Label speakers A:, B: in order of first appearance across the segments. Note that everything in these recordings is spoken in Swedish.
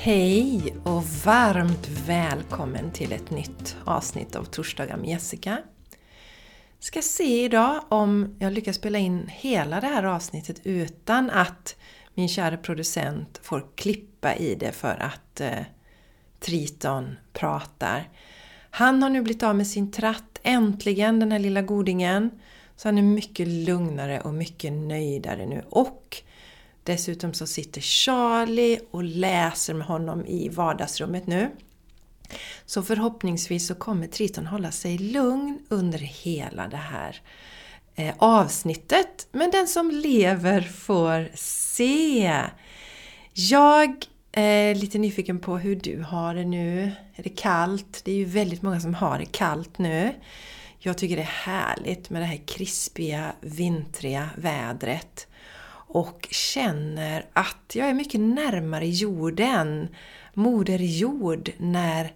A: Hej och varmt välkommen till ett nytt avsnitt av Torsdagar med Jessica. Ska se idag om jag lyckas spela in hela det här avsnittet utan att min kära producent får klippa i det för att eh, Triton pratar. Han har nu blivit av med sin tratt, äntligen, den här lilla godingen. Så han är mycket lugnare och mycket nöjdare nu. Och dessutom så sitter Charlie och läser med honom i vardagsrummet nu. Så förhoppningsvis så kommer Triton hålla sig lugn under hela det här eh, avsnittet. Men den som lever får se! Jag är lite nyfiken på hur du har det nu. Är det kallt? Det är ju väldigt många som har det kallt nu. Jag tycker det är härligt med det här krispiga, vintriga vädret. Och känner att jag är mycket närmare jorden, Moder Jord, när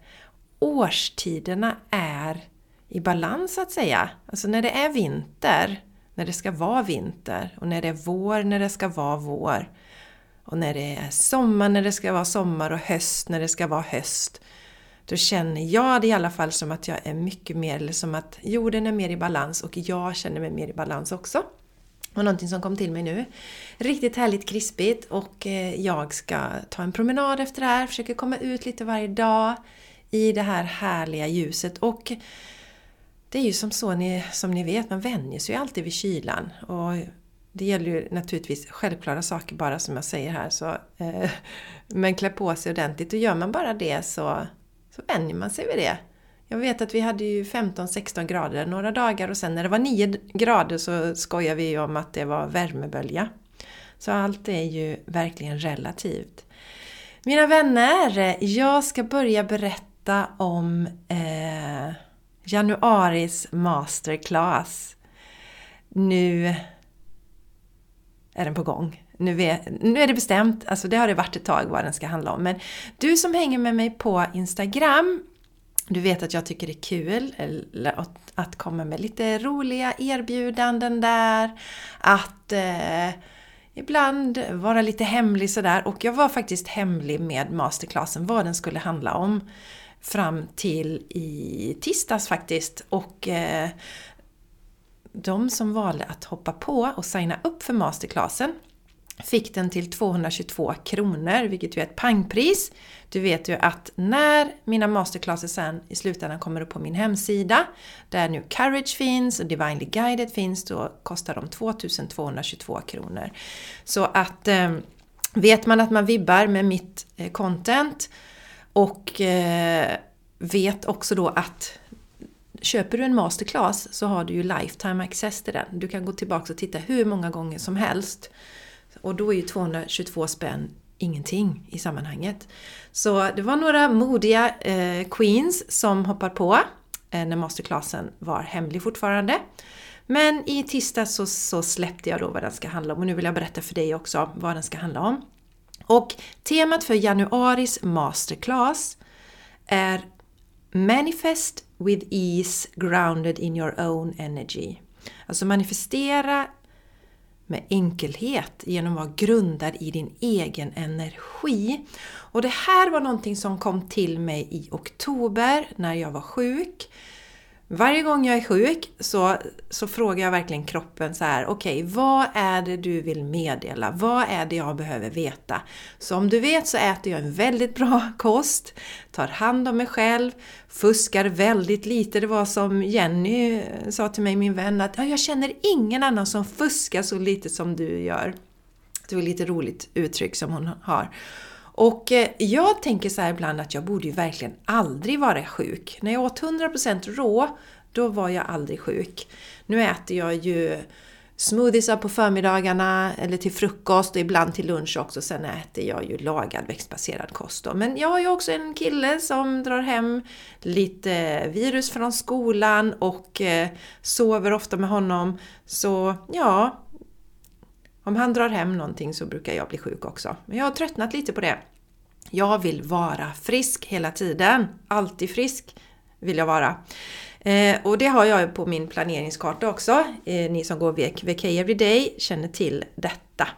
A: årstiderna är i balans så att säga. Alltså när det är vinter, när det ska vara vinter och när det är vår, när det ska vara vår. Och när det är sommar, när det ska vara sommar och höst, när det ska vara höst. Då känner jag det i alla fall som att jag är mycket mer, eller som att jorden är mer i balans och jag känner mig mer i balans också. Och någonting som kom till mig nu. Riktigt härligt krispigt och eh, jag ska ta en promenad efter det här, försöker komma ut lite varje dag i det här härliga ljuset. Och det är ju som så, ni, som ni vet, man vänjer sig ju alltid vid kylan. Och det gäller ju naturligtvis självklara saker bara som jag säger här. Så, eh, men klä på sig ordentligt och gör man bara det så, så vänjer man sig vid det. Jag vet att vi hade ju 15-16 grader några dagar och sen när det var 9 grader så skojade vi om att det var värmebölja. Så allt är ju verkligen relativt. Mina vänner, jag ska börja berätta om eh, januaris masterclass. Nu är den på gång. Nu är, nu är det bestämt, alltså det har det varit ett tag vad den ska handla om. Men du som hänger med mig på Instagram du vet att jag tycker det är kul att komma med lite roliga erbjudanden där. Att eh, ibland vara lite hemlig sådär. Och jag var faktiskt hemlig med masterclassen, vad den skulle handla om. Fram till i tisdags faktiskt. Och eh, de som valde att hoppa på och signa upp för masterclassen fick den till 222 kronor, vilket ju är ett pangpris. Du vet ju att när mina masterclasser sen i slutändan kommer upp på min hemsida, där nu Courage finns och Divinely Guided finns, då kostar de 2222 kronor. Så att eh, vet man att man vibbar med mitt eh, content och eh, vet också då att köper du en masterclass så har du ju lifetime access till den. Du kan gå tillbaka och titta hur många gånger som helst. Och då är ju 222 spänn ingenting i sammanhanget. Så det var några modiga eh, queens som hoppar på eh, när masterclassen var hemlig fortfarande. Men i tisdag så, så släppte jag då vad den ska handla om och nu vill jag berätta för dig också vad den ska handla om. Och temat för januaris masterclass är Manifest with ease grounded in your own energy. Alltså manifestera med enkelhet genom att vara grundad i din egen energi. Och det här var någonting som kom till mig i oktober när jag var sjuk. Varje gång jag är sjuk så, så frågar jag verkligen kroppen så här: okej, okay, vad är det du vill meddela? Vad är det jag behöver veta? Så om du vet så äter jag en väldigt bra kost, tar hand om mig själv, fuskar väldigt lite. Det var som Jenny sa till mig, min vän, att jag känner ingen annan som fuskar så lite som du gör. Det var ett lite roligt uttryck som hon har. Och eh, jag tänker så här ibland att jag borde ju verkligen aldrig vara sjuk. När jag åt 100% rå, då var jag aldrig sjuk. Nu äter jag ju smoothiesar på förmiddagarna eller till frukost och ibland till lunch också. Sen äter jag ju lagad växtbaserad kost då. Men jag har ju också en kille som drar hem lite virus från skolan och eh, sover ofta med honom. Så ja, om han drar hem någonting så brukar jag bli sjuk också. Men jag har tröttnat lite på det. Jag vill vara frisk hela tiden. Alltid frisk vill jag vara. Eh, och det har jag på min planeringskarta också. Eh, ni som går VK Everyday känner till detta.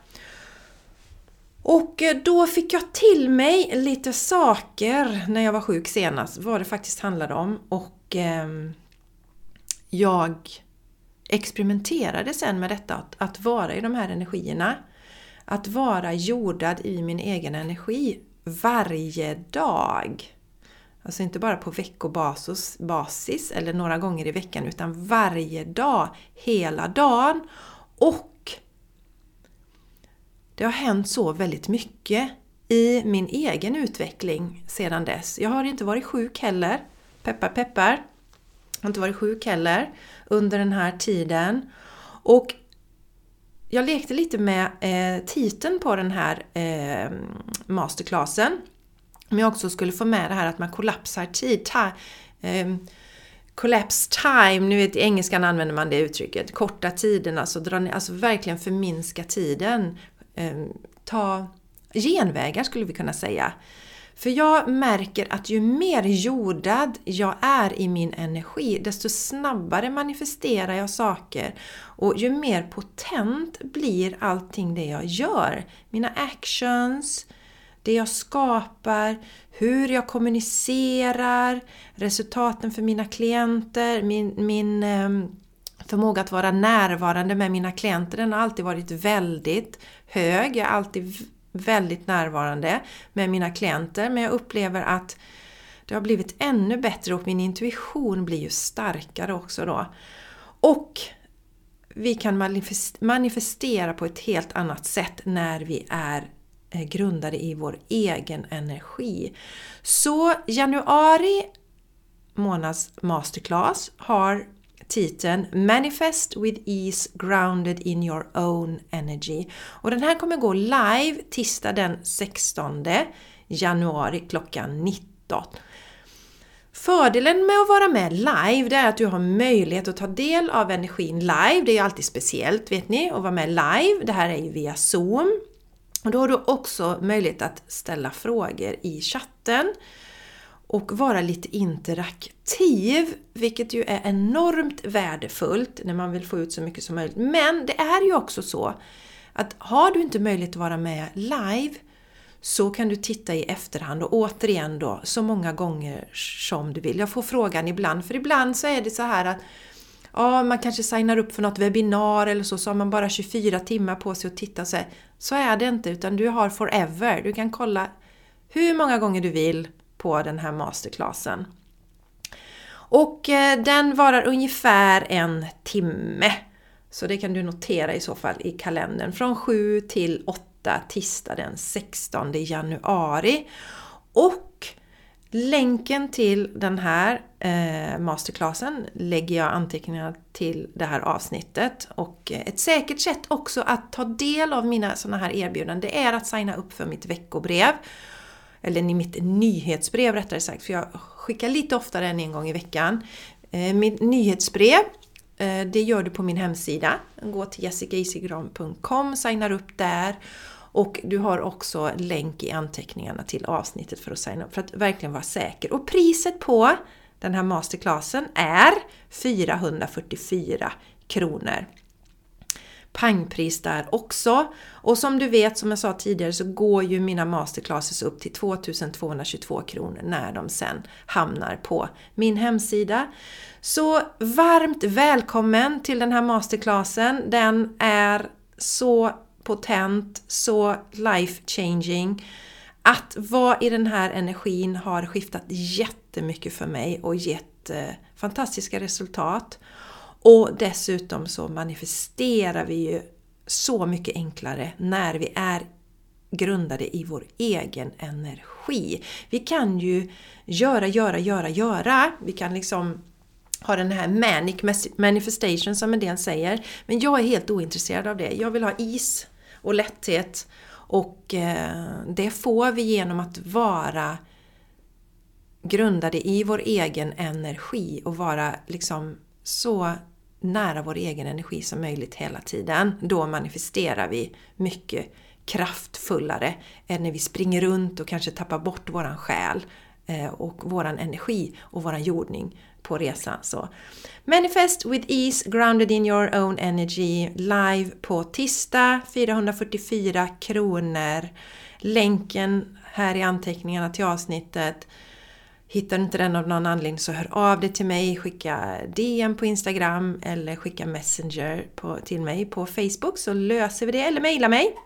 A: Och eh, då fick jag till mig lite saker när jag var sjuk senast, vad det faktiskt handlade om. Och eh, jag experimenterade sen med detta, att, att vara i de här energierna. Att vara jordad i min egen energi varje dag. Alltså inte bara på veckobasis basis, eller några gånger i veckan utan varje dag, hela dagen. Och det har hänt så väldigt mycket i min egen utveckling sedan dess. Jag har inte varit sjuk heller. Peppar peppar. Jag har inte varit sjuk heller under den här tiden. Och jag lekte lite med eh, titeln på den här eh, masterclassen. Om jag också skulle få med det här att man kollapsar tid. Ta, eh, collapse time, nu vet i engelskan använder man det uttrycket. Korta tiden, alltså, dra alltså verkligen förminska tiden. Eh, ta genvägar skulle vi kunna säga. För jag märker att ju mer jordad jag är i min energi, desto snabbare manifesterar jag saker. Och ju mer potent blir allting det jag gör. Mina actions, det jag skapar, hur jag kommunicerar, resultaten för mina klienter, min, min ehm, förmåga att vara närvarande med mina klienter, den har alltid varit väldigt hög. Jag har alltid väldigt närvarande med mina klienter men jag upplever att det har blivit ännu bättre och min intuition blir ju starkare också då. Och vi kan manifestera på ett helt annat sätt när vi är eh, grundade i vår egen energi. Så januari månads masterclass har titeln Manifest with Ease Grounded in Your Own Energy. Och den här kommer gå live tisdag den 16 januari klockan 19. Fördelen med att vara med live det är att du har möjlighet att ta del av energin live. Det är ju alltid speciellt vet ni att vara med live. Det här är ju via Zoom. Och då har du också möjlighet att ställa frågor i chatten och vara lite interaktiv, vilket ju är enormt värdefullt när man vill få ut så mycket som möjligt. Men det är ju också så att har du inte möjlighet att vara med live så kan du titta i efterhand och återigen då så många gånger som du vill. Jag får frågan ibland, för ibland så är det så här att ja, man kanske signar upp för något webbinar eller så, så har man bara 24 timmar på sig att titta. Så, så är det inte, utan du har forever. Du kan kolla hur många gånger du vill på den här masterclassen. Och eh, den varar ungefär en timme. Så det kan du notera i så fall i kalendern. Från 7 till 8 tisdag den 16 januari. Och länken till den här eh, masterclassen lägger jag anteckningar till det här avsnittet. Och eh, ett säkert sätt också att ta del av mina sådana här erbjudanden det är att signa upp för mitt veckobrev eller i mitt nyhetsbrev rättare sagt, för jag skickar lite oftare än en gång i veckan. Eh, mitt nyhetsbrev, eh, det gör du på min hemsida. Gå till jessicaisigran.com, signar upp där och du har också länk i anteckningarna till avsnittet för att signa upp, för att verkligen vara säker. Och priset på den här masterclassen är 444 kronor pangpris där också. Och som du vet, som jag sa tidigare, så går ju mina masterclasses upp till 2222 kronor när de sen hamnar på min hemsida. Så varmt välkommen till den här masterclassen. Den är så potent, så life changing. Att vara i den här energin har skiftat jättemycket för mig och gett eh, fantastiska resultat. Och dessutom så manifesterar vi ju så mycket enklare när vi är grundade i vår egen energi. Vi kan ju göra, göra, göra, göra. Vi kan liksom ha den här manic manifestation som en del säger. Men jag är helt ointresserad av det. Jag vill ha is och lätthet. Och eh, det får vi genom att vara grundade i vår egen energi och vara liksom så nära vår egen energi som möjligt hela tiden. Då manifesterar vi mycket kraftfullare än när vi springer runt och kanske tappar bort våran själ eh, och våran energi och våran jordning på resan. Så. Manifest with ease, grounded in your own energy, live på tisdag, 444 kronor. länken här i anteckningarna till avsnittet. Hittar du inte den av någon anledning så hör av dig till mig, skicka DM på Instagram eller skicka Messenger på, till mig på Facebook så löser vi det. Eller mejla mig!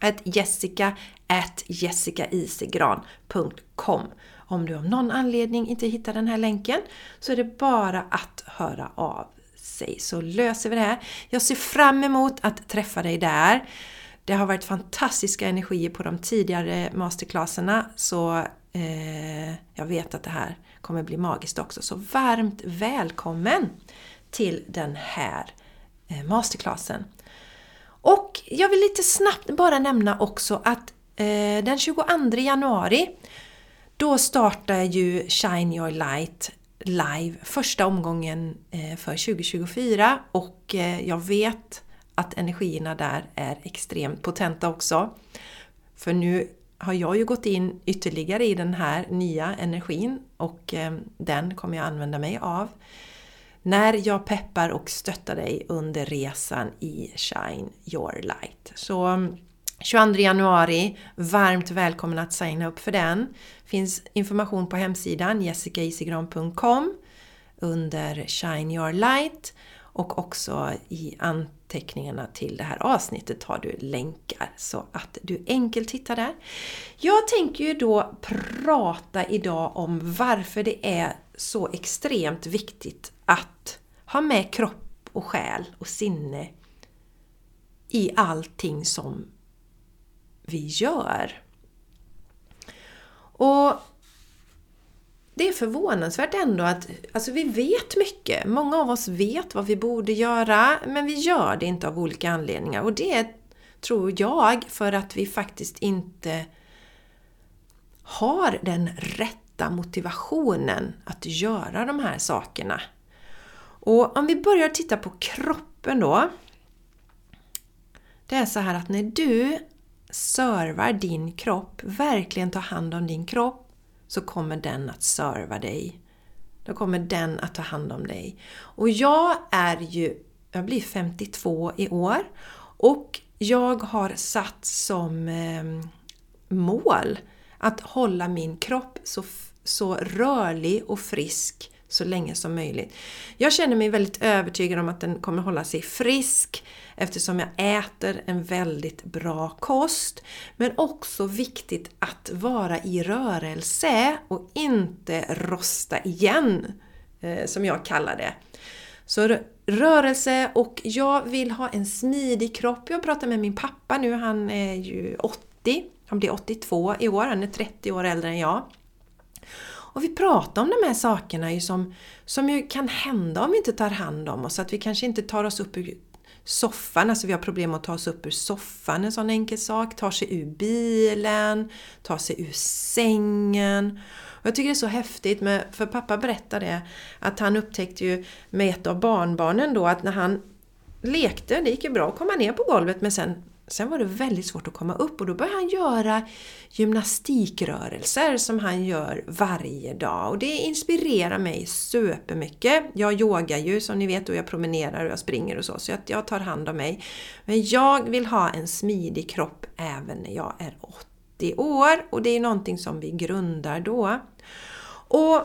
A: At jessica at jessicaisigran.com Om du av någon anledning inte hittar den här länken så är det bara att höra av sig så löser vi det här. Jag ser fram emot att träffa dig där. Det har varit fantastiska energier på de tidigare masterclasserna så eh, jag vet att det här kommer bli magiskt också. Så varmt välkommen till den här eh, masterclassen! Och jag vill lite snabbt bara nämna också att eh, den 22 januari då startar ju Shine Your Light live första omgången eh, för 2024 och eh, jag vet att energierna där är extremt potenta också. För nu har jag ju gått in ytterligare i den här nya energin och eh, den kommer jag använda mig av när jag peppar och stöttar dig under resan i Shine Your Light. Så mm, 22 januari, varmt välkommen att signa upp för den. Finns information på hemsidan jessicaisigran.com under Shine Your Light och också i anteckningarna till det här avsnittet har du länkar så att du enkelt hittar där. Jag tänker ju då prata idag om varför det är så extremt viktigt att ha med kropp och själ och sinne i allting som vi gör. Och det är förvånansvärt ändå att alltså vi vet mycket. Många av oss vet vad vi borde göra, men vi gör det inte av olika anledningar. Och det tror jag för att vi faktiskt inte har den rätta motivationen att göra de här sakerna. Och om vi börjar titta på kroppen då. Det är så här att när du servar din kropp, verkligen tar hand om din kropp, så kommer den att serva dig. Då kommer den att ta hand om dig. Och jag är ju, jag blir 52 i år och jag har satt som eh, mål att hålla min kropp så, så rörlig och frisk så länge som möjligt. Jag känner mig väldigt övertygad om att den kommer hålla sig frisk eftersom jag äter en väldigt bra kost. Men också viktigt att vara i rörelse och inte rosta igen, eh, som jag kallar det. Så rörelse och jag vill ha en smidig kropp. Jag pratar med min pappa nu, han är ju 80. Han blir 82 i år, han är 30 år äldre än jag. Och vi pratar om de här sakerna ju som, som ju kan hända om vi inte tar hand om oss. Att vi kanske inte tar oss upp ur soffan, alltså vi har problem att ta oss upp ur soffan, en sån enkel sak. Tar sig ur bilen, tar sig ur sängen. Och jag tycker det är så häftigt, med, för pappa berättade att han upptäckte ju med ett av barnbarnen då att när han lekte, det gick ju bra att komma ner på golvet men sen Sen var det väldigt svårt att komma upp och då började han göra gymnastikrörelser som han gör varje dag. Och det inspirerar mig supermycket. Jag yogar ju som ni vet och jag promenerar och jag springer och så, så jag tar hand om mig. Men jag vill ha en smidig kropp även när jag är 80 år och det är någonting som vi grundar då. Och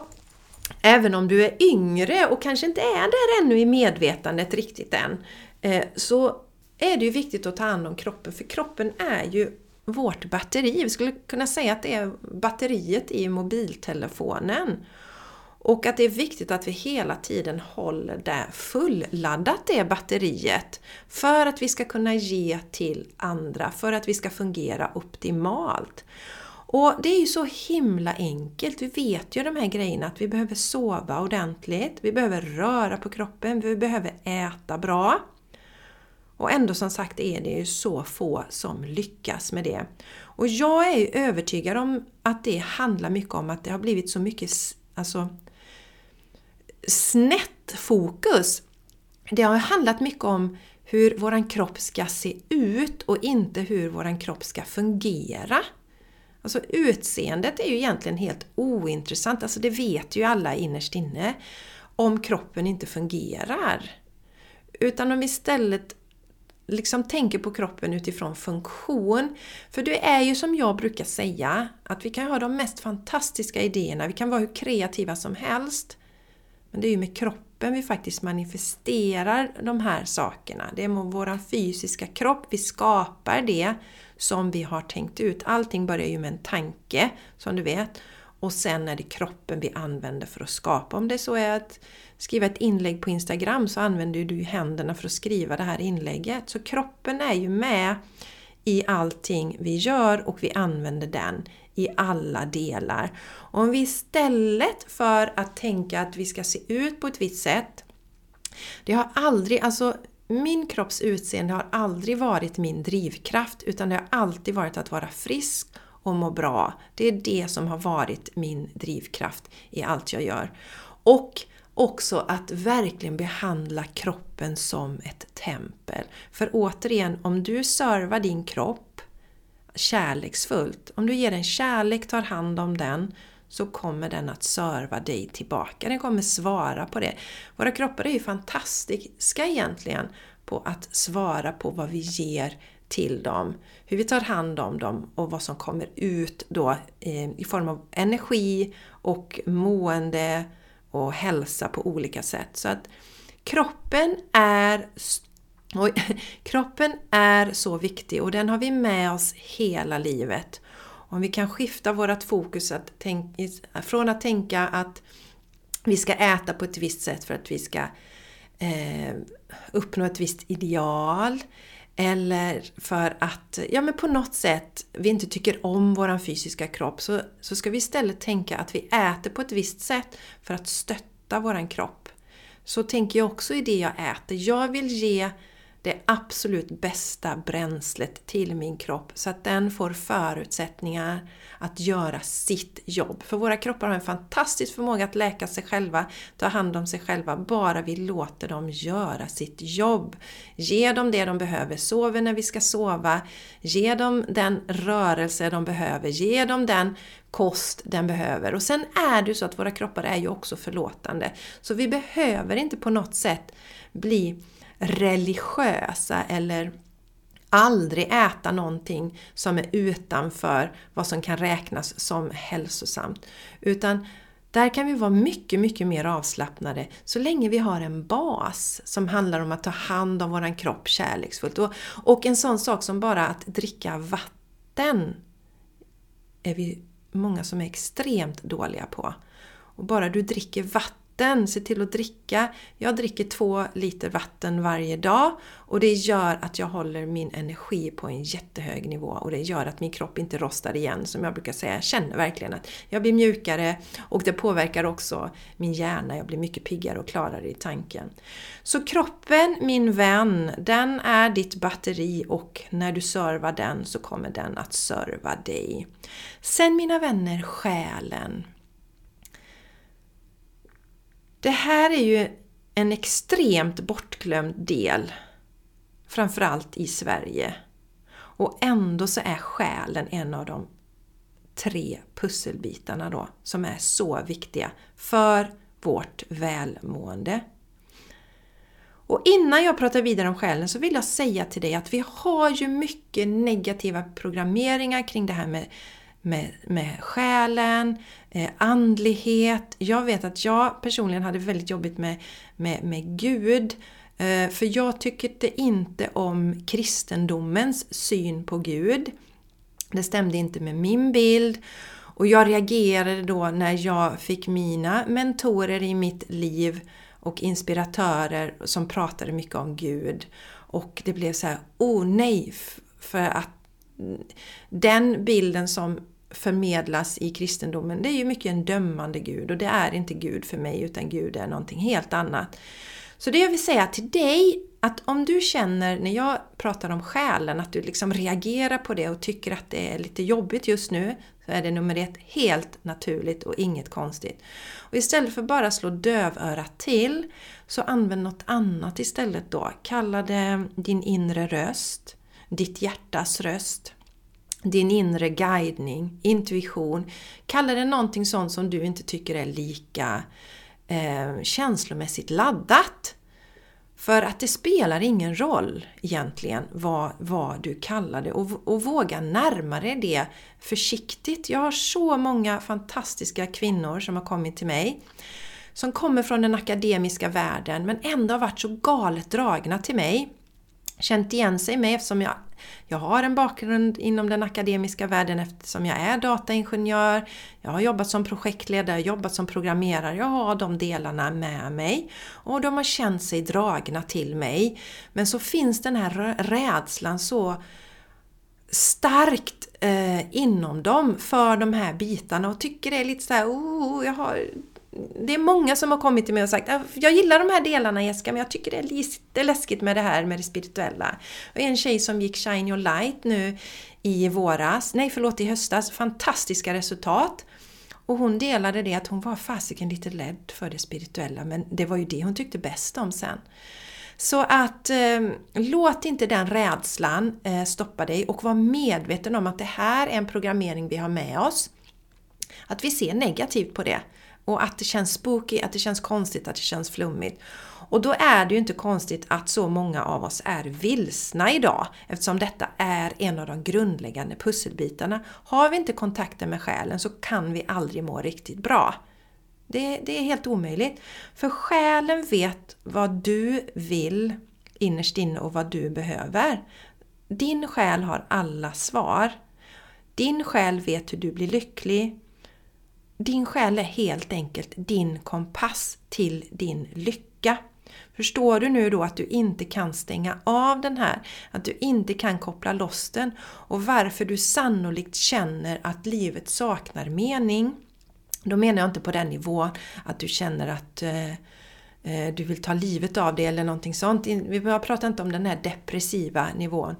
A: även om du är yngre och kanske inte är där ännu i medvetandet riktigt än, eh, så är det ju viktigt att ta hand om kroppen, för kroppen är ju vårt batteri. Vi skulle kunna säga att det är batteriet i mobiltelefonen. Och att det är viktigt att vi hela tiden håller det fulladdat, det batteriet. För att vi ska kunna ge till andra, för att vi ska fungera optimalt. Och det är ju så himla enkelt. Vi vet ju de här grejerna att vi behöver sova ordentligt, vi behöver röra på kroppen, vi behöver äta bra. Och ändå som sagt är det ju så få som lyckas med det. Och jag är ju övertygad om att det handlar mycket om att det har blivit så mycket alltså, snett fokus. Det har handlat mycket om hur våran kropp ska se ut och inte hur våran kropp ska fungera. Alltså utseendet är ju egentligen helt ointressant, alltså det vet ju alla innerst inne, om kroppen inte fungerar. Utan om vi istället liksom tänker på kroppen utifrån funktion. För det är ju som jag brukar säga, att vi kan ha de mest fantastiska idéerna, vi kan vara hur kreativa som helst. Men det är ju med kroppen vi faktiskt manifesterar de här sakerna. Det är med vår fysiska kropp, vi skapar det som vi har tänkt ut. Allting börjar ju med en tanke, som du vet. Och sen är det kroppen vi använder för att skapa. Om det så är att skriva ett inlägg på Instagram så använder du händerna för att skriva det här inlägget. Så kroppen är ju med i allting vi gör och vi använder den i alla delar. Om vi istället för att tänka att vi ska se ut på ett visst sätt det har aldrig, alltså min kropps utseende har aldrig varit min drivkraft utan det har alltid varit att vara frisk och må bra. Det är det som har varit min drivkraft i allt jag gör. Och också att verkligen behandla kroppen som ett tempel. För återigen, om du servar din kropp kärleksfullt, om du ger den kärlek, tar hand om den, så kommer den att serva dig tillbaka. Den kommer svara på det. Våra kroppar är ju fantastiska egentligen på att svara på vad vi ger till dem, hur vi tar hand om dem och vad som kommer ut då eh, i form av energi och mående och hälsa på olika sätt. Så att kroppen är och kroppen är så viktig och den har vi med oss hela livet. Om vi kan skifta vårt fokus att tänka, från att tänka att vi ska äta på ett visst sätt för att vi ska eh, uppnå ett visst ideal eller för att ja, men på något sätt vi inte tycker om våran fysiska kropp så, så ska vi istället tänka att vi äter på ett visst sätt för att stötta våran kropp. Så tänker jag också i det jag äter. Jag vill ge det absolut bästa bränslet till min kropp så att den får förutsättningar att göra sitt jobb. För våra kroppar har en fantastisk förmåga att läka sig själva, ta hand om sig själva, bara vi låter dem göra sitt jobb. Ge dem det de behöver, sover när vi ska sova, ge dem den rörelse de behöver, ge dem den kost den behöver. Och sen är det ju så att våra kroppar är ju också förlåtande. Så vi behöver inte på något sätt bli religiösa eller aldrig äta någonting som är utanför vad som kan räknas som hälsosamt. Utan där kan vi vara mycket, mycket mer avslappnade så länge vi har en bas som handlar om att ta hand om våran kropp kärleksfullt. Och, och en sån sak som bara att dricka vatten är vi många som är extremt dåliga på. Och bara du dricker vatten vatten, se till att dricka. Jag dricker två liter vatten varje dag och det gör att jag håller min energi på en jättehög nivå och det gör att min kropp inte rostar igen som jag brukar säga. Jag känner verkligen att jag blir mjukare och det påverkar också min hjärna. Jag blir mycket piggare och klarare i tanken. Så kroppen, min vän, den är ditt batteri och när du servar den så kommer den att serva dig. Sen mina vänner, själen. Det här är ju en extremt bortglömd del, framförallt i Sverige. Och ändå så är själen en av de tre pusselbitarna då som är så viktiga för vårt välmående. Och innan jag pratar vidare om själen så vill jag säga till dig att vi har ju mycket negativa programmeringar kring det här med med, med själen, eh, andlighet. Jag vet att jag personligen hade väldigt jobbigt med, med, med Gud. Eh, för jag tyckte inte om kristendomens syn på Gud. Det stämde inte med min bild. Och jag reagerade då när jag fick mina mentorer i mitt liv och inspiratörer som pratade mycket om Gud. Och det blev så här, oh nej! För att den bilden som förmedlas i kristendomen, det är ju mycket en dömande Gud och det är inte Gud för mig utan Gud är någonting helt annat. Så det jag vill säga till dig, att om du känner när jag pratar om själen att du liksom reagerar på det och tycker att det är lite jobbigt just nu, så är det nummer ett helt naturligt och inget konstigt. Och istället för bara slå dövörat till, så använd något annat istället då. Kalla det din inre röst, ditt hjärtas röst, din inre guidning, intuition. Kalla det någonting sånt som du inte tycker är lika eh, känslomässigt laddat. För att det spelar ingen roll egentligen vad, vad du kallar det och, och våga närma dig det försiktigt. Jag har så många fantastiska kvinnor som har kommit till mig som kommer från den akademiska världen men ändå har varit så galet dragna till mig. Känt igen sig med eftersom jag jag har en bakgrund inom den akademiska världen eftersom jag är dataingenjör. Jag har jobbat som projektledare, jobbat som programmerare. Jag har de delarna med mig. Och de har känt sig dragna till mig. Men så finns den här rädslan så starkt eh, inom dem för de här bitarna och tycker det är lite såhär, oh, jag har det är många som har kommit till mig och sagt ah, jag gillar de här delarna Jessica men jag tycker det är lite läskigt med det här med det spirituella. Och en tjej som gick Shine Your Light nu i våras, nej förlåt i höstas, fantastiska resultat. Och hon delade det att hon var fasiken lite rädd för det spirituella men det var ju det hon tyckte bäst om sen. Så att eh, låt inte den rädslan eh, stoppa dig och var medveten om att det här är en programmering vi har med oss. Att vi ser negativt på det. Och att det känns spooky, att det känns konstigt, att det känns flummigt. Och då är det ju inte konstigt att så många av oss är vilsna idag eftersom detta är en av de grundläggande pusselbitarna. Har vi inte kontakten med själen så kan vi aldrig må riktigt bra. Det, det är helt omöjligt. För själen vet vad du vill innerst inne och vad du behöver. Din själ har alla svar. Din själ vet hur du blir lycklig, din själ är helt enkelt din kompass till din lycka. Förstår du nu då att du inte kan stänga av den här? Att du inte kan koppla loss den? Och varför du sannolikt känner att livet saknar mening? Då menar jag inte på den nivån att du känner att eh, eh du vill ta livet av dig eller någonting sånt. Vi pratar inte om den här depressiva nivån.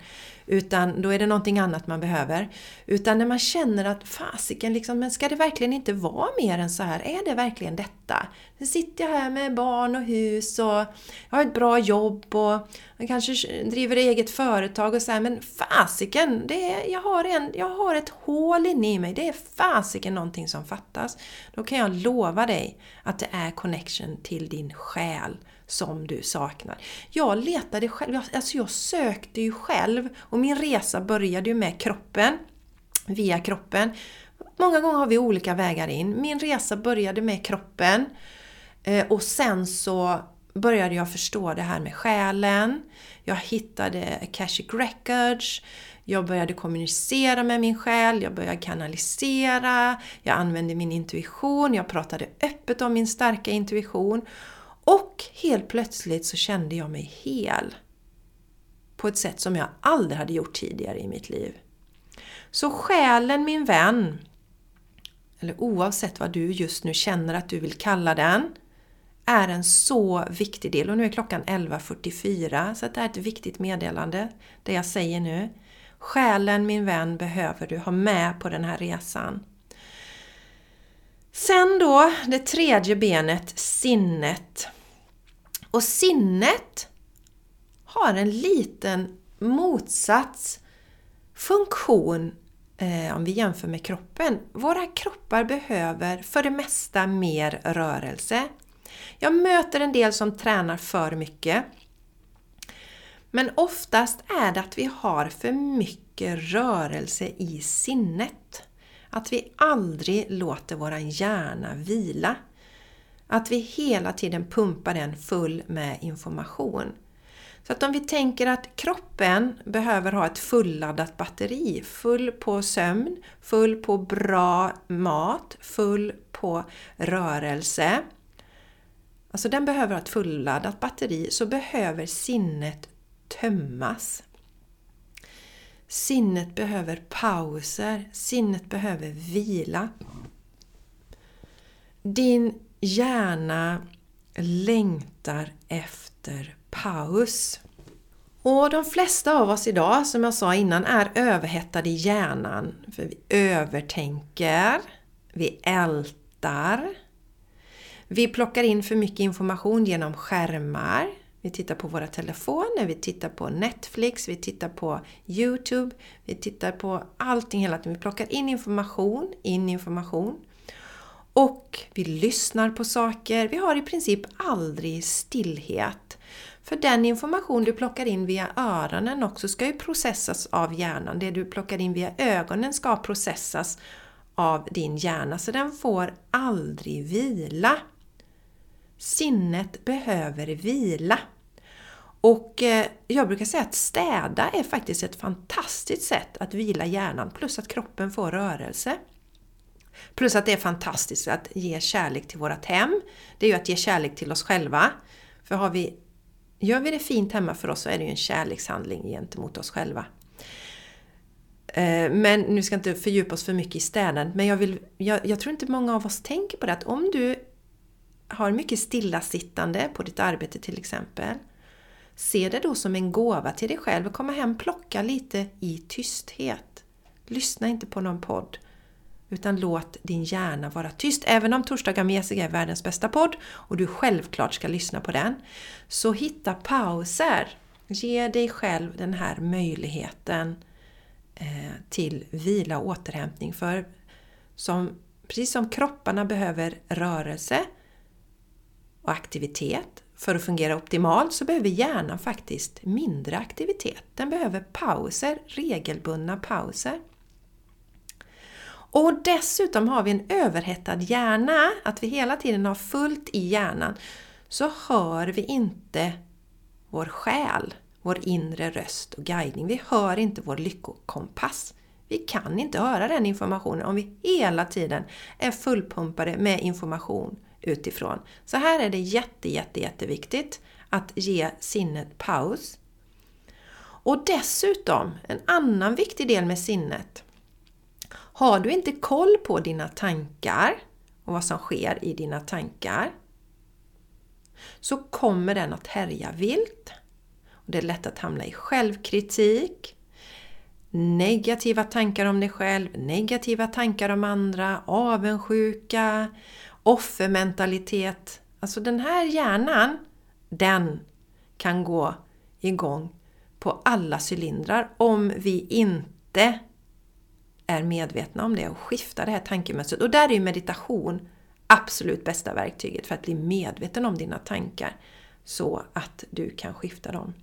A: Utan då är det någonting annat man behöver. Utan när man känner att fasiken, liksom, men ska det verkligen inte vara mer än så här? Är det verkligen detta? Nu sitter jag här med barn och hus och jag har ett bra jobb och jag kanske driver eget företag och så här, men fasiken, det är, jag, har en, jag har ett hål inne i mig. Det är fasiken någonting som fattas. Då kan jag lova dig att det är connection till din själ som du saknar. Jag letade själv, alltså jag sökte ju själv och min resa började ju med kroppen, via kroppen. Många gånger har vi olika vägar in. Min resa började med kroppen eh, och sen så började jag förstå det här med själen. Jag hittade Akashic Records, jag började kommunicera med min själ, jag började kanalisera, jag använde min intuition, jag pratade öppet om min starka intuition och helt plötsligt så kände jag mig hel. På ett sätt som jag aldrig hade gjort tidigare i mitt liv. Så själen min vän, eller oavsett vad du just nu känner att du vill kalla den, är en så viktig del. Och nu är klockan 11.44 så det är ett viktigt meddelande, det jag säger nu. Själen min vän behöver du ha med på den här resan. Sen då, det tredje benet, sinnet. Och sinnet har en liten motsats funktion eh, om vi jämför med kroppen. Våra kroppar behöver för det mesta mer rörelse. Jag möter en del som tränar för mycket. Men oftast är det att vi har för mycket rörelse i sinnet. Att vi aldrig låter våran hjärna vila. Att vi hela tiden pumpar den full med information. Så att om vi tänker att kroppen behöver ha ett fulladdat batteri, full på sömn, full på bra mat, full på rörelse. Alltså den behöver ha ett fulladdat batteri, så behöver sinnet tömmas. Sinnet behöver pauser, sinnet behöver vila. Din hjärna längtar efter paus. Och de flesta av oss idag, som jag sa innan, är överhettade i hjärnan. För vi övertänker, vi ältar, vi plockar in för mycket information genom skärmar. Vi tittar på våra telefoner, vi tittar på Netflix, vi tittar på Youtube, vi tittar på allting hela tiden. Vi plockar in information, in information. Och vi lyssnar på saker. Vi har i princip aldrig stillhet. För den information du plockar in via öronen också ska ju processas av hjärnan. Det du plockar in via ögonen ska processas av din hjärna, så den får aldrig vila. Sinnet behöver vila. Och eh, jag brukar säga att städa är faktiskt ett fantastiskt sätt att vila hjärnan, plus att kroppen får rörelse. Plus att det är fantastiskt att ge kärlek till vårt hem. Det är ju att ge kärlek till oss själva. För har vi, gör vi det fint hemma för oss så är det ju en kärlekshandling gentemot oss själva. Eh, men nu ska jag inte fördjupa oss för mycket i städandet, men jag, vill, jag, jag tror inte många av oss tänker på det att om du har mycket stillasittande på ditt arbete till exempel, se det då som en gåva till dig själv. Komma hem, och plocka lite i tysthet. Lyssna inte på någon podd. Utan låt din hjärna vara tyst. Även om Torsdagar med Jessica är världens bästa podd och du självklart ska lyssna på den. Så hitta pauser. Ge dig själv den här möjligheten eh, till vila och återhämtning. För som, precis som kropparna behöver rörelse och aktivitet för att fungera optimalt så behöver hjärnan faktiskt mindre aktivitet. Den behöver pauser, regelbundna pauser. Och dessutom har vi en överhettad hjärna, att vi hela tiden har fullt i hjärnan, så hör vi inte vår själ, vår inre röst och guidning. Vi hör inte vår lyckokompass. Vi kan inte höra den informationen om vi hela tiden är fullpumpade med information utifrån. Så här är det jätte, jätte, jätteviktigt att ge sinnet paus. Och dessutom, en annan viktig del med sinnet. Har du inte koll på dina tankar och vad som sker i dina tankar så kommer den att härja vilt. Det är lätt att hamna i självkritik, negativa tankar om dig själv, negativa tankar om andra, avundsjuka, offermentalitet. Alltså den här hjärnan, den kan gå igång på alla cylindrar om vi inte är medvetna om det och skiftar det här tankemönstret. Och där är ju meditation absolut bästa verktyget för att bli medveten om dina tankar så att du kan skifta dem.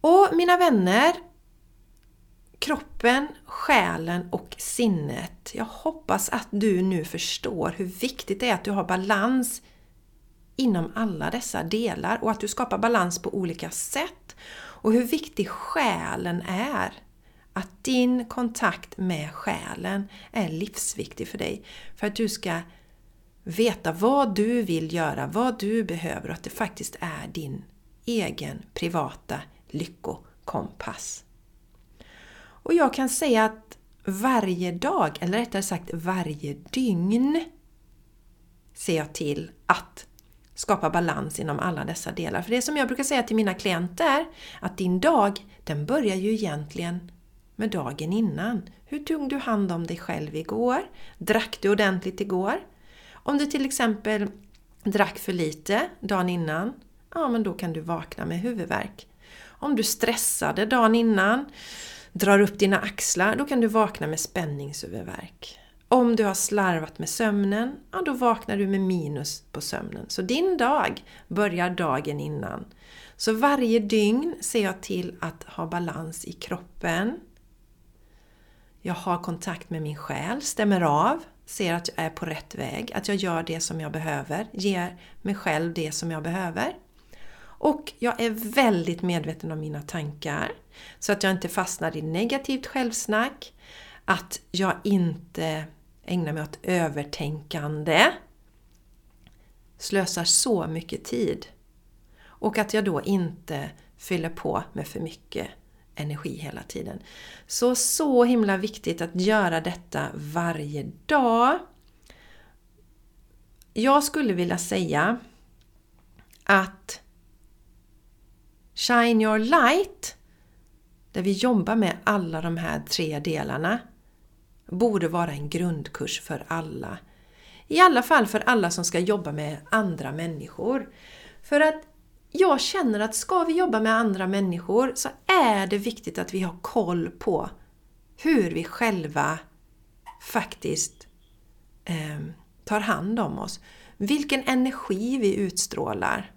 A: Och mina vänner, kroppen, själen och sinnet. Jag hoppas att du nu förstår hur viktigt det är att du har balans inom alla dessa delar och att du skapar balans på olika sätt. Och hur viktig själen är. Att din kontakt med själen är livsviktig för dig. För att du ska veta vad du vill göra, vad du behöver och att det faktiskt är din egen privata lyckokompass. Och jag kan säga att varje dag, eller rättare sagt varje dygn, ser jag till att skapa balans inom alla dessa delar. För det som jag brukar säga till mina klienter, att din dag, den börjar ju egentligen med dagen innan. Hur tog du hand om dig själv igår? Drack du ordentligt igår? Om du till exempel drack för lite dagen innan, ja men då kan du vakna med huvudvärk. Om du stressade dagen innan, drar upp dina axlar, då kan du vakna med spänningshuvudvärk. Om du har slarvat med sömnen, ja då vaknar du med minus på sömnen. Så din dag börjar dagen innan. Så varje dygn ser jag till att ha balans i kroppen. Jag har kontakt med min själ, stämmer av, ser att jag är på rätt väg, att jag gör det som jag behöver, ger mig själv det som jag behöver. Och jag är väldigt medveten om mina tankar. Så att jag inte fastnar i negativt självsnack. Att jag inte ägnar mig åt övertänkande. Slösar så mycket tid. Och att jag då inte fyller på med för mycket energi hela tiden. Så, så himla viktigt att göra detta varje dag. Jag skulle vilja säga att Shine your light, där vi jobbar med alla de här tre delarna, borde vara en grundkurs för alla. I alla fall för alla som ska jobba med andra människor. För att jag känner att ska vi jobba med andra människor så är det viktigt att vi har koll på hur vi själva faktiskt eh, tar hand om oss. Vilken energi vi utstrålar.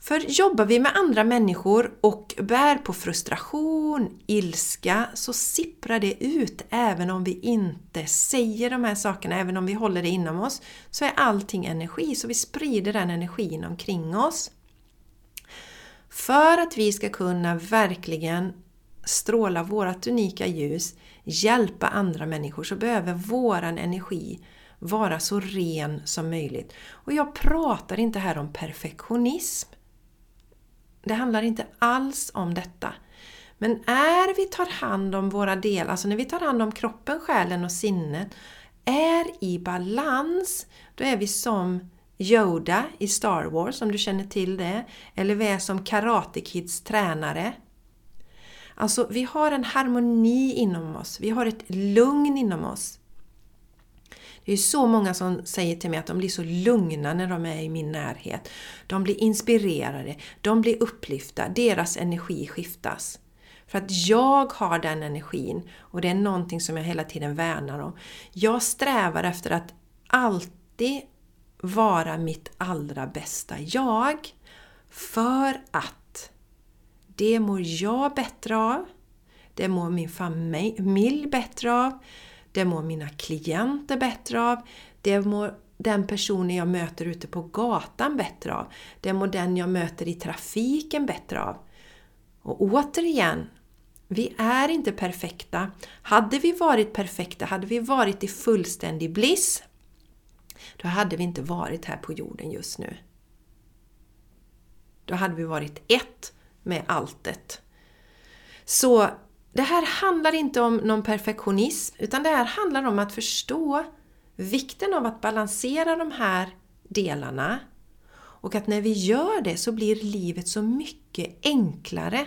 A: För jobbar vi med andra människor och bär på frustration, ilska, så sipprar det ut även om vi inte säger de här sakerna, även om vi håller det inom oss, så är allting energi, så vi sprider den energin omkring oss. För att vi ska kunna verkligen stråla vårt unika ljus, hjälpa andra människor, så behöver våran energi vara så ren som möjligt. Och jag pratar inte här om perfektionism. Det handlar inte alls om detta. Men är vi tar hand om våra delar, alltså när vi tar hand om kroppen, själen och sinnet, är i balans, då är vi som Yoda i Star Wars, om du känner till det. Eller vi är som Karate Kids tränare. Alltså, vi har en harmoni inom oss. Vi har ett lugn inom oss. Det är så många som säger till mig att de blir så lugna när de är i min närhet. De blir inspirerade, de blir upplyfta, deras energi skiftas. För att jag har den energin och det är någonting som jag hela tiden värnar om. Jag strävar efter att alltid vara mitt allra bästa jag. För att det mår jag bättre av. Det mår min familj bättre av. Det mår mina klienter bättre av. Det mår den personen jag möter ute på gatan bättre av. Det mår den jag möter i trafiken bättre av. Och återigen, vi är inte perfekta. Hade vi varit perfekta, hade vi varit i fullständig bliss, då hade vi inte varit här på jorden just nu. Då hade vi varit ett med alltet. Så det här handlar inte om någon perfektionism, utan det här handlar om att förstå vikten av att balansera de här delarna. Och att när vi gör det så blir livet så mycket enklare.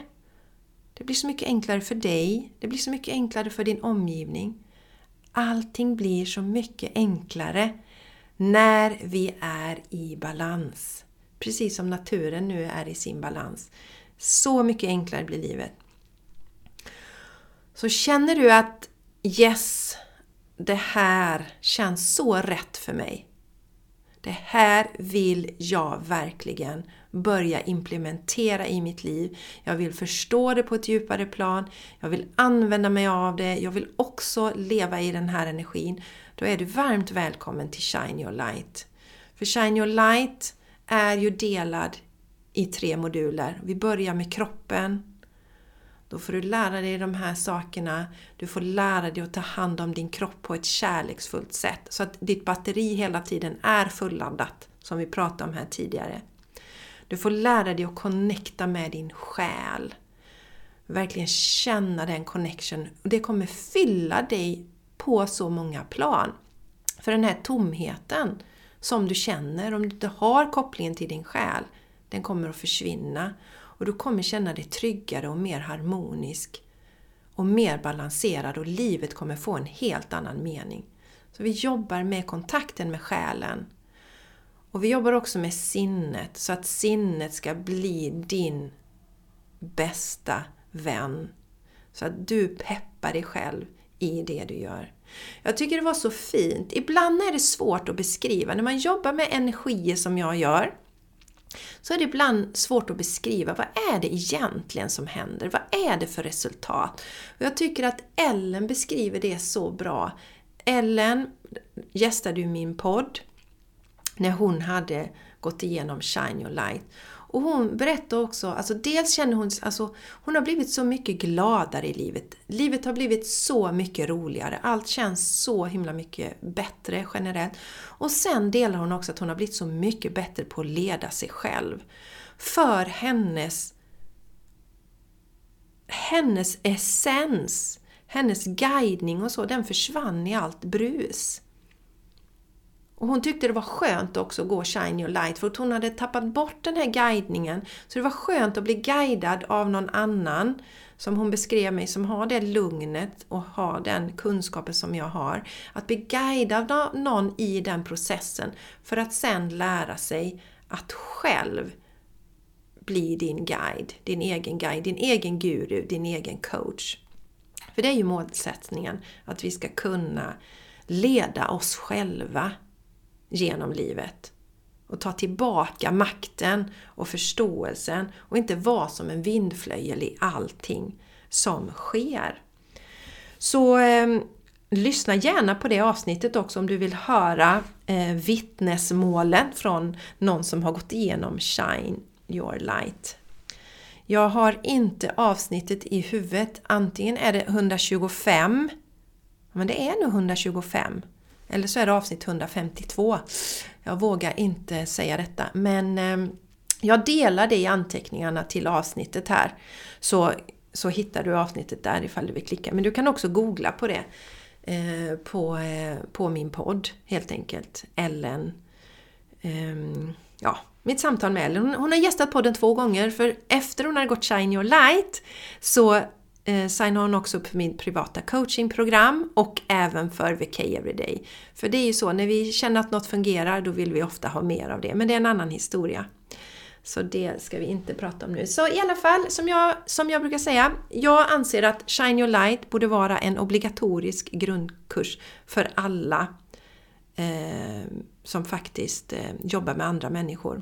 A: Det blir så mycket enklare för dig, det blir så mycket enklare för din omgivning. Allting blir så mycket enklare när vi är i balans. Precis som naturen nu är i sin balans. Så mycket enklare blir livet. Så känner du att Yes, det här känns så rätt för mig. Det här vill jag verkligen börja implementera i mitt liv. Jag vill förstå det på ett djupare plan. Jag vill använda mig av det. Jag vill också leva i den här energin. Då är du varmt välkommen till Shine Your Light. För Shine Your Light är ju delad i tre moduler. Vi börjar med kroppen, då får du lära dig de här sakerna. Du får lära dig att ta hand om din kropp på ett kärleksfullt sätt. Så att ditt batteri hela tiden är fulladdat, som vi pratade om här tidigare. Du får lära dig att connecta med din själ. Verkligen känna den connection. Det kommer fylla dig på så många plan. För den här tomheten som du känner, om du inte har kopplingen till din själ, den kommer att försvinna. Och du kommer känna dig tryggare och mer harmonisk och mer balanserad och livet kommer få en helt annan mening. Så vi jobbar med kontakten med själen. Och vi jobbar också med sinnet så att sinnet ska bli din bästa vän. Så att du peppar dig själv i det du gör. Jag tycker det var så fint. Ibland är det svårt att beskriva. När man jobbar med energier som jag gör så är det ibland svårt att beskriva vad är det egentligen som händer? Vad är det för resultat? Och jag tycker att Ellen beskriver det så bra. Ellen gästade ju min podd när hon hade gått igenom Shine Your Light. Och hon berättar också, alltså dels känner hon, alltså hon har blivit så mycket gladare i livet. Livet har blivit så mycket roligare. Allt känns så himla mycket bättre generellt. Och sen delar hon också att hon har blivit så mycket bättre på att leda sig själv. För hennes hennes essens, hennes guidning och så, den försvann i allt brus. Och hon tyckte det var skönt också att gå Shine Your Light för att hon hade tappat bort den här guidningen. Så det var skönt att bli guidad av någon annan som hon beskrev mig som har det lugnet och har den kunskapen som jag har. Att bli guidad av någon i den processen för att sen lära sig att själv bli din guide, din egen guide, din egen guru, din egen coach. För det är ju målsättningen, att vi ska kunna leda oss själva genom livet. och ta tillbaka makten och förståelsen och inte vara som en vindflöjel i allting som sker. Så eh, lyssna gärna på det avsnittet också om du vill höra eh, vittnesmålen från någon som har gått igenom Shine Your Light. Jag har inte avsnittet i huvudet. Antingen är det 125, men det är nog 125. Eller så är det avsnitt 152. Jag vågar inte säga detta, men ehm, jag delar det i anteckningarna till avsnittet här. Så, så hittar du avsnittet där ifall du vill klicka. Men du kan också googla på det. Eh, på, eh, på min podd helt enkelt. Ellen. Eh, ja, mitt samtal med Ellen. Hon, hon, har gästat podden två gånger för efter hon har gått Shine Your Light så eh, signade hon också upp för mitt privata coachingprogram och även för VK Everyday. För det är ju så, när vi känner att något fungerar då vill vi ofta ha mer av det. Men det är en annan historia. Så det ska vi inte prata om nu. Så i alla fall, som jag, som jag brukar säga, jag anser att Shine Your Light borde vara en obligatorisk grundkurs för alla eh, som faktiskt eh, jobbar med andra människor.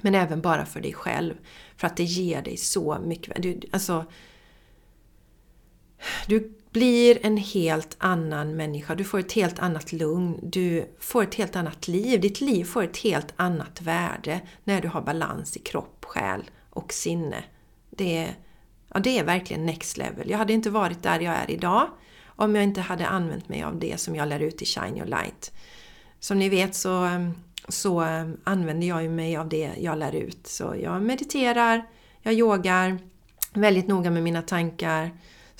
A: Men även bara för dig själv. För att det ger dig så mycket. Du, alltså, du blir en helt annan människa. Du får ett helt annat lugn. Du får ett helt annat liv. Ditt liv får ett helt annat värde när du har balans i kropp, själ och sinne. Det är, ja, det är verkligen next level. Jag hade inte varit där jag är idag om jag inte hade använt mig av det som jag lär ut i Shine Your Light. Som ni vet så, så använder jag mig av det jag lär ut. Så jag mediterar, jag yogar, väldigt noga med mina tankar,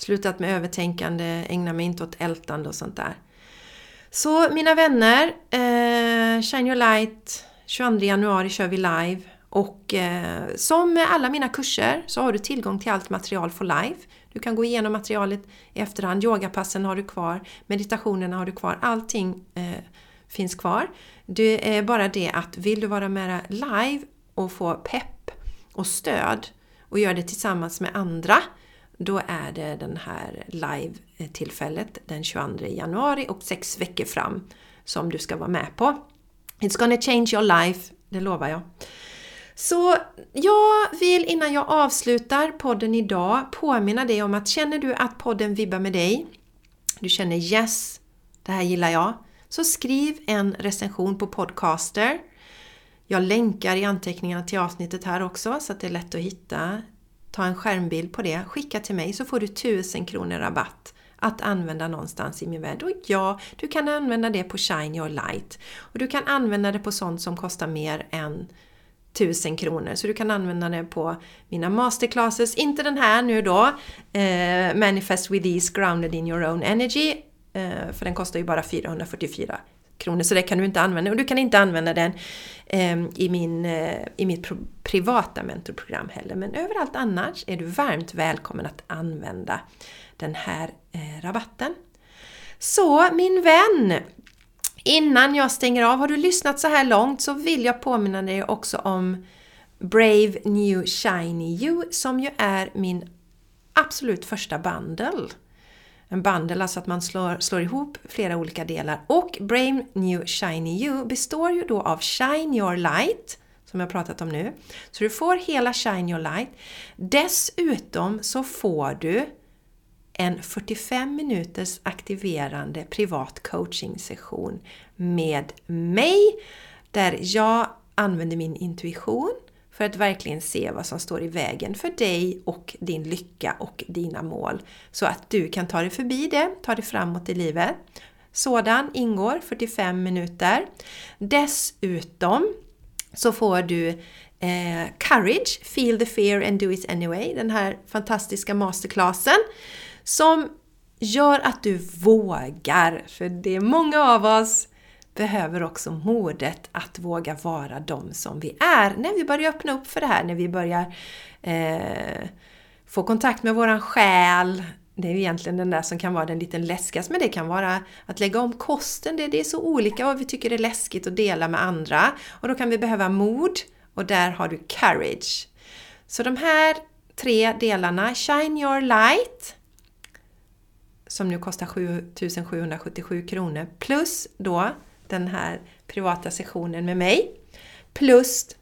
A: slutat med övertänkande, ägnar mig inte åt ältande och sånt där. Så mina vänner, eh, Shine Your Light, 22 januari kör vi live. Och eh, som med alla mina kurser så har du tillgång till allt material for life. Du kan gå igenom materialet i efterhand. Yogapassen har du kvar, meditationerna har du kvar, allting eh, finns kvar. Det är bara det att vill du vara med live och få pepp och stöd och göra det tillsammans med andra då är det den här live-tillfället den 22 januari och sex veckor fram som du ska vara med på. It's gonna change your life, det lovar jag. Så jag vill innan jag avslutar podden idag påminna dig om att känner du att podden vibbar med dig, du känner yes, det här gillar jag, så skriv en recension på Podcaster. Jag länkar i anteckningarna till avsnittet här också så att det är lätt att hitta ta en skärmbild på det, skicka till mig så får du 1000 kronor rabatt att använda någonstans i min värld. Och ja, du kan använda det på Shine Your Light. Och du kan använda det på sånt som kostar mer än 1000 kronor. Så du kan använda det på mina masterclasses, inte den här nu då, eh, Manifest with Ease Grounded in Your Own Energy, eh, för den kostar ju bara 444 kronor så det kan du inte använda. Och du kan inte använda den eh, i, min, eh, i mitt privata mentorprogram heller. Men överallt annars är du varmt välkommen att använda den här eh, rabatten. Så min vän! Innan jag stänger av, har du lyssnat så här långt så vill jag påminna dig också om Brave New Shiny You som ju är min absolut första bundle en bandel, alltså att man slår, slår ihop flera olika delar. Och Brain New Shiny You består ju då av Shine Your Light, som jag pratat om nu. Så du får hela Shine Your Light. Dessutom så får du en 45 minuters aktiverande privat coaching session med mig där jag använder min intuition för att verkligen se vad som står i vägen för dig och din lycka och dina mål. Så att du kan ta dig förbi det, ta dig framåt i livet. Sådan ingår 45 minuter. Dessutom så får du eh, Courage, Feel the Fear and Do It Anyway, den här fantastiska masterclassen som gör att du vågar. För det är många av oss behöver också modet att våga vara de som vi är. När vi börjar öppna upp för det här, när vi börjar eh, få kontakt med våran själ. Det är egentligen den där som kan vara den lite läskigaste, men det kan vara att lägga om kosten. Det, det är så olika vad vi tycker är läskigt att dela med andra. Och då kan vi behöva mod och där har du courage. Så de här tre delarna, Shine your light, som nu kostar 7777 kronor, plus då den här privata sessionen med mig. plus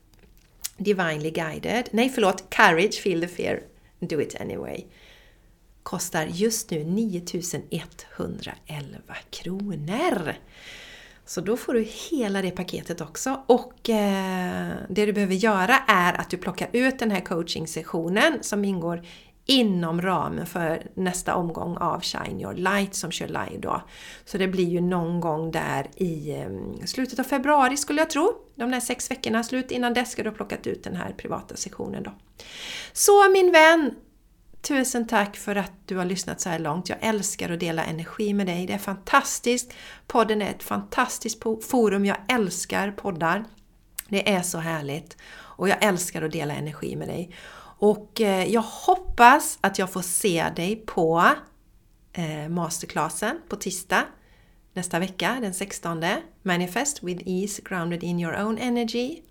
A: Divinely Guided, nej förlåt, Courage, Feel the Fear, Do It Anyway kostar just nu 9111 kronor. Så då får du hela det paketet också. Och eh, det du behöver göra är att du plockar ut den här coaching-sessionen som ingår inom ramen för nästa omgång av Shine Your Light som kör live då. Så det blir ju någon gång där i eh, slutet av februari skulle jag tro. De där sex veckorna, slut innan dess ska du ha plockat ut den här privata sektionen då. Så min vän, Tusen tack för att du har lyssnat så här långt. Jag älskar att dela energi med dig. Det är fantastiskt. Podden är ett fantastiskt forum. Jag älskar poddar. Det är så härligt. Och jag älskar att dela energi med dig. Och eh, jag hoppas att jag får se dig på eh, masterclassen på tisdag nästa vecka, den 16. Manifest with ease grounded in your own energy.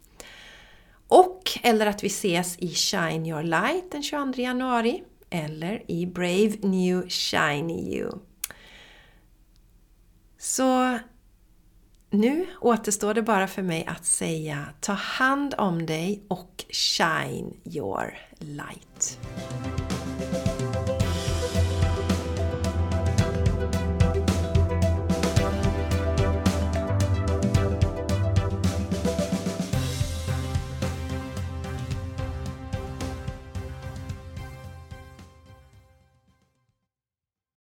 A: Och eller att vi ses i Shine Your Light den 22 januari eller i Brave New Shiny You. Så nu återstår det bara för mig att säga ta hand om dig och shine your light.